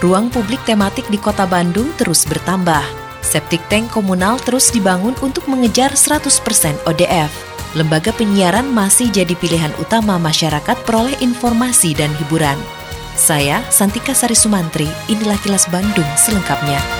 Ruang publik tematik di Kota Bandung terus bertambah. Septic tank komunal terus dibangun untuk mengejar 100% ODF. Lembaga penyiaran masih jadi pilihan utama masyarakat peroleh informasi dan hiburan. Saya, Santika Sari Sumantri, inilah kilas Bandung selengkapnya.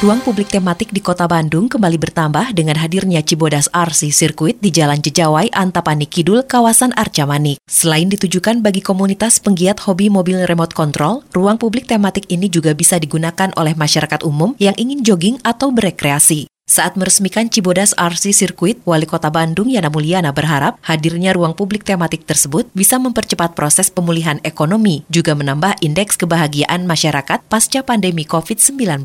Ruang publik tematik di Kota Bandung kembali bertambah dengan hadirnya Cibodas RC Circuit di Jalan Jejawai, Antapani Kidul, kawasan Arca Manik. Selain ditujukan bagi komunitas penggiat hobi mobil remote control, ruang publik tematik ini juga bisa digunakan oleh masyarakat umum yang ingin jogging atau berekreasi. Saat meresmikan Cibodas RC Circuit, Wali Kota Bandung Yana Mulyana berharap hadirnya ruang publik tematik tersebut bisa mempercepat proses pemulihan ekonomi, juga menambah indeks kebahagiaan masyarakat pasca pandemi COVID-19.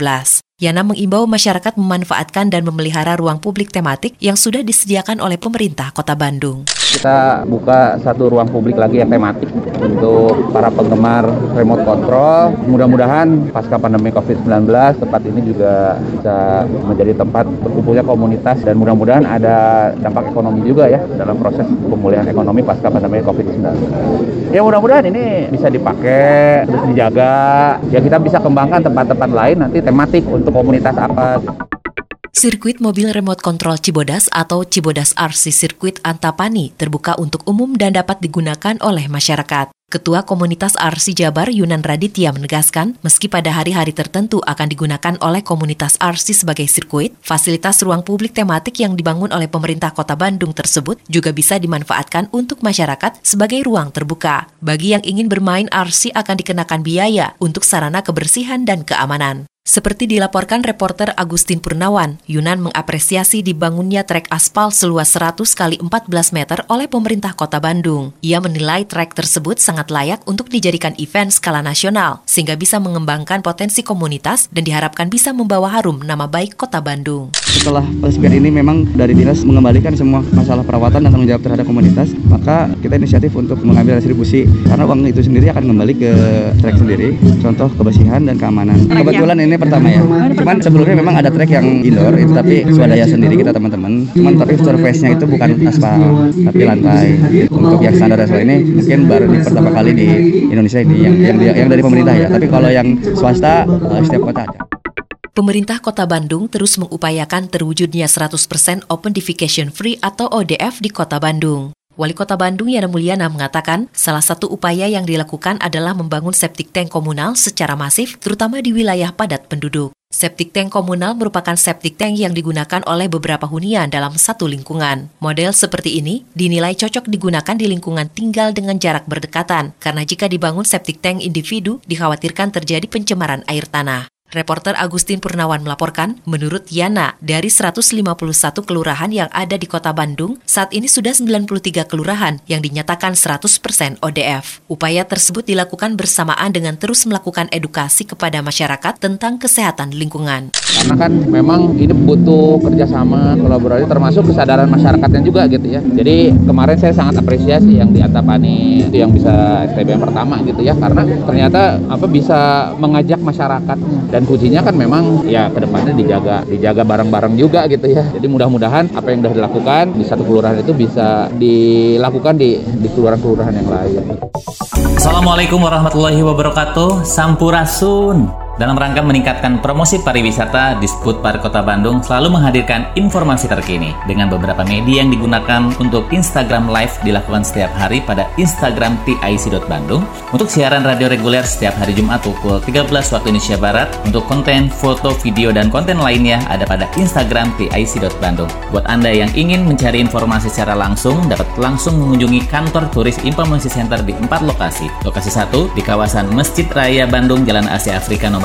Yana mengimbau masyarakat memanfaatkan dan memelihara ruang publik tematik yang sudah disediakan oleh pemerintah Kota Bandung. Kita buka satu ruang publik lagi yang tematik untuk para penggemar remote control. Mudah-mudahan pasca pandemi COVID-19 tempat ini juga bisa menjadi tempat berkumpulnya komunitas dan mudah-mudahan ada dampak ekonomi juga ya dalam proses pemulihan ekonomi pasca pandemi COVID-19. Ya mudah-mudahan ini bisa dipakai, terus dijaga, ya kita bisa kembangkan tempat-tempat lain nanti tematik untuk komunitas apa. Sirkuit mobil remote control Cibodas atau Cibodas RC Sirkuit Antapani terbuka untuk umum dan dapat digunakan oleh masyarakat. Ketua Komunitas RC Jabar Yunan Raditya menegaskan, meski pada hari-hari tertentu akan digunakan oleh komunitas RC sebagai sirkuit, fasilitas ruang publik tematik yang dibangun oleh pemerintah kota Bandung tersebut juga bisa dimanfaatkan untuk masyarakat sebagai ruang terbuka. Bagi yang ingin bermain RC akan dikenakan biaya untuk sarana kebersihan dan keamanan. Seperti dilaporkan reporter Agustin Purnawan, Yunan mengapresiasi dibangunnya trek aspal seluas 100 kali 14 meter oleh pemerintah kota Bandung. Ia menilai trek tersebut sangat layak untuk dijadikan event skala nasional, sehingga bisa mengembangkan potensi komunitas dan diharapkan bisa membawa harum nama baik kota Bandung. Setelah peresmian ini memang dari dinas mengembalikan semua masalah perawatan dan tanggung jawab terhadap komunitas, maka kita inisiatif untuk mengambil distribusi karena uang itu sendiri akan kembali ke trek sendiri, contoh kebersihan dan keamanan. Kebetulan ini pertama ya. Cuman sebelumnya memang ada trek yang indoor itu tapi swadaya sendiri kita teman-teman. Cuman tapi surface-nya itu bukan aspal tapi lantai. Untuk yang standar aspal ini mungkin baru di pertama kali di Indonesia ini yang yang, yang dari pemerintah ya. Tapi kalau yang swasta eh, setiap kota ada. Pemerintah Kota Bandung terus mengupayakan terwujudnya 100% Open Defecation Free atau ODF di Kota Bandung. Wali Kota Bandung Yana Mulyana mengatakan salah satu upaya yang dilakukan adalah membangun septic tank komunal secara masif terutama di wilayah padat penduduk. Septic tank komunal merupakan septic tank yang digunakan oleh beberapa hunian dalam satu lingkungan. Model seperti ini dinilai cocok digunakan di lingkungan tinggal dengan jarak berdekatan, karena jika dibangun septic tank individu, dikhawatirkan terjadi pencemaran air tanah. Reporter Agustin Purnawan melaporkan, menurut Yana, dari 151 kelurahan yang ada di kota Bandung, saat ini sudah 93 kelurahan yang dinyatakan 100% ODF. Upaya tersebut dilakukan bersamaan dengan terus melakukan edukasi kepada masyarakat tentang kesehatan lingkungan. Karena kan memang ini butuh kerjasama, kolaborasi, termasuk kesadaran masyarakatnya juga gitu ya. Jadi kemarin saya sangat apresiasi yang di Antapani itu yang bisa STBM pertama gitu ya, karena ternyata apa bisa mengajak masyarakat dan kuncinya kan memang ya ke depannya dijaga dijaga bareng-bareng juga gitu ya. Jadi mudah-mudahan apa yang sudah dilakukan di satu kelurahan itu bisa dilakukan di di kelurahan-kelurahan yang lain. Assalamualaikum warahmatullahi wabarakatuh. Sampurasun dalam rangka meningkatkan promosi pariwisata, Disput Park Kota Bandung selalu menghadirkan informasi terkini dengan beberapa media yang digunakan untuk Instagram Live dilakukan setiap hari pada Instagram TIC.Bandung untuk siaran radio reguler setiap hari Jumat pukul 13 waktu Indonesia Barat untuk konten, foto, video, dan konten lainnya ada pada Instagram TIC.Bandung. Buat Anda yang ingin mencari informasi secara langsung, dapat langsung mengunjungi kantor turis Informasi Center di empat lokasi. Lokasi satu di kawasan Masjid Raya Bandung, Jalan Asia Afrika nomor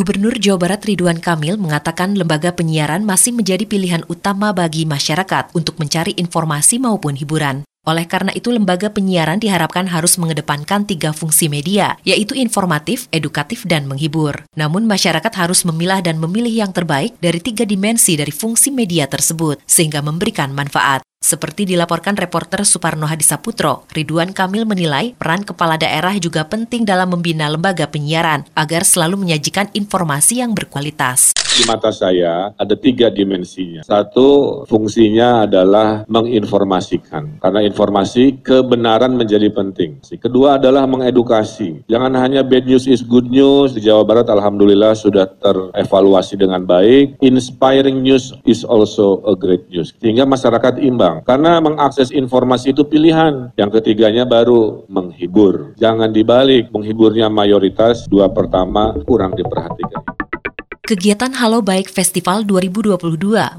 Gubernur Jawa Barat Ridwan Kamil mengatakan lembaga penyiaran masih menjadi pilihan utama bagi masyarakat untuk mencari informasi maupun hiburan. Oleh karena itu, lembaga penyiaran diharapkan harus mengedepankan tiga fungsi media, yaitu informatif, edukatif, dan menghibur. Namun, masyarakat harus memilah dan memilih yang terbaik dari tiga dimensi dari fungsi media tersebut, sehingga memberikan manfaat. Seperti dilaporkan reporter Suparno Hadisaputro, Ridwan Kamil menilai peran kepala daerah juga penting dalam membina lembaga penyiaran agar selalu menyajikan informasi yang berkualitas. Di mata saya ada tiga dimensinya. Satu, fungsinya adalah menginformasikan. Karena informasi, kebenaran menjadi penting. Kedua adalah mengedukasi. Jangan hanya bad news is good news. Di Jawa Barat Alhamdulillah sudah terevaluasi dengan baik. Inspiring news is also a great news. Sehingga masyarakat imbang karena mengakses informasi itu pilihan. Yang ketiganya baru menghibur. Jangan dibalik, menghiburnya mayoritas, dua pertama kurang diperhatikan. Kegiatan Halo Baik Festival 2022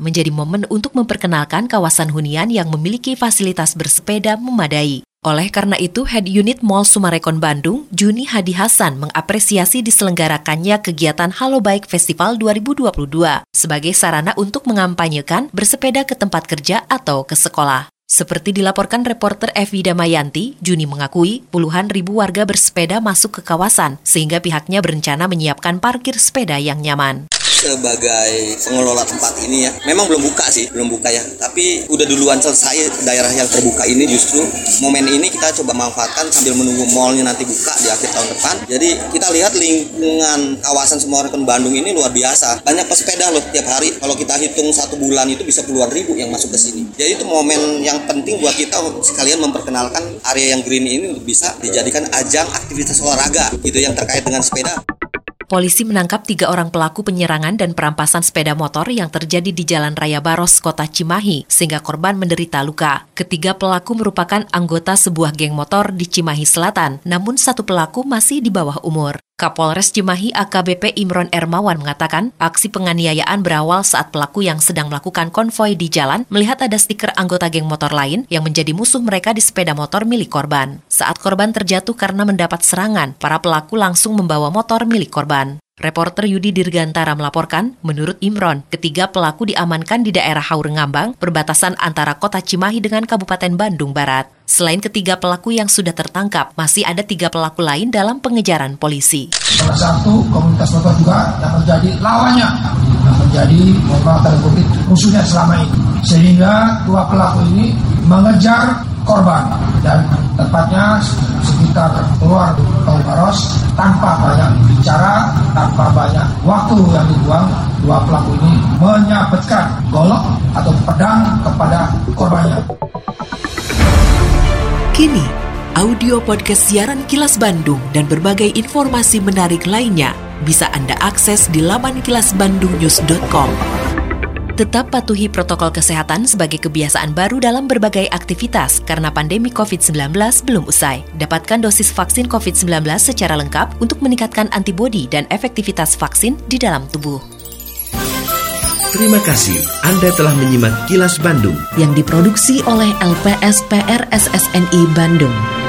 menjadi momen untuk memperkenalkan kawasan hunian yang memiliki fasilitas bersepeda memadai. Oleh karena itu, Head Unit Mall Sumarekon Bandung, Juni Hadi Hasan mengapresiasi diselenggarakannya kegiatan Halo Baik Festival 2022 sebagai sarana untuk mengampanyekan bersepeda ke tempat kerja atau ke sekolah. Seperti dilaporkan reporter Evi Damayanti, Juni mengakui puluhan ribu warga bersepeda masuk ke kawasan sehingga pihaknya berencana menyiapkan parkir sepeda yang nyaman sebagai pengelola tempat ini ya. Memang belum buka sih belum buka ya. Tapi udah duluan selesai daerah yang terbuka ini justru. Momen ini kita coba manfaatkan sambil menunggu mallnya nanti buka di akhir tahun depan. Jadi kita lihat lingkungan kawasan Semarang Bandung ini luar biasa. Banyak pesepeda loh tiap hari. Kalau kita hitung satu bulan itu bisa puluhan ribu yang masuk ke sini. Jadi itu momen yang penting buat kita sekalian memperkenalkan area yang green ini bisa dijadikan ajang aktivitas olahraga gitu yang terkait dengan sepeda polisi menangkap tiga orang pelaku penyerangan dan perampasan sepeda motor yang terjadi di Jalan Raya Baros, Kota Cimahi, sehingga korban menderita luka. Ketiga pelaku merupakan anggota sebuah geng motor di Cimahi Selatan, namun satu pelaku masih di bawah umur. Kapolres Cimahi AKBP Imron Ermawan mengatakan aksi penganiayaan berawal saat pelaku yang sedang melakukan konvoi di jalan melihat ada stiker anggota geng motor lain yang menjadi musuh mereka di sepeda motor milik korban. Saat korban terjatuh karena mendapat serangan, para pelaku langsung membawa motor milik korban. Reporter Yudi Dirgantara melaporkan, menurut Imron, ketiga pelaku diamankan di daerah Haurengambang, perbatasan antara kota Cimahi dengan Kabupaten Bandung Barat. Selain ketiga pelaku yang sudah tertangkap, masih ada tiga pelaku lain dalam pengejaran polisi. Salah satu komunitas motor juga yang menjadi lawannya, yang mohon tanda kutip musuhnya selama ini. Sehingga dua pelaku ini mengejar korban dan tepatnya sekitar keluar tol Baros tanpa banyak bicara, tanpa banyak waktu yang dibuang, dua pelaku ini menyabetkan golok atau pedang kepada korbannya. Kini, audio podcast siaran Kilas Bandung dan berbagai informasi menarik lainnya bisa Anda akses di laman kilasbandungnews.com. Tetap patuhi protokol kesehatan sebagai kebiasaan baru dalam berbagai aktivitas karena pandemi COVID-19 belum usai. Dapatkan dosis vaksin COVID-19 secara lengkap untuk meningkatkan antibodi dan efektivitas vaksin di dalam tubuh. Terima kasih Anda telah menyimak Kilas Bandung yang diproduksi oleh LPSPR SSNI Bandung.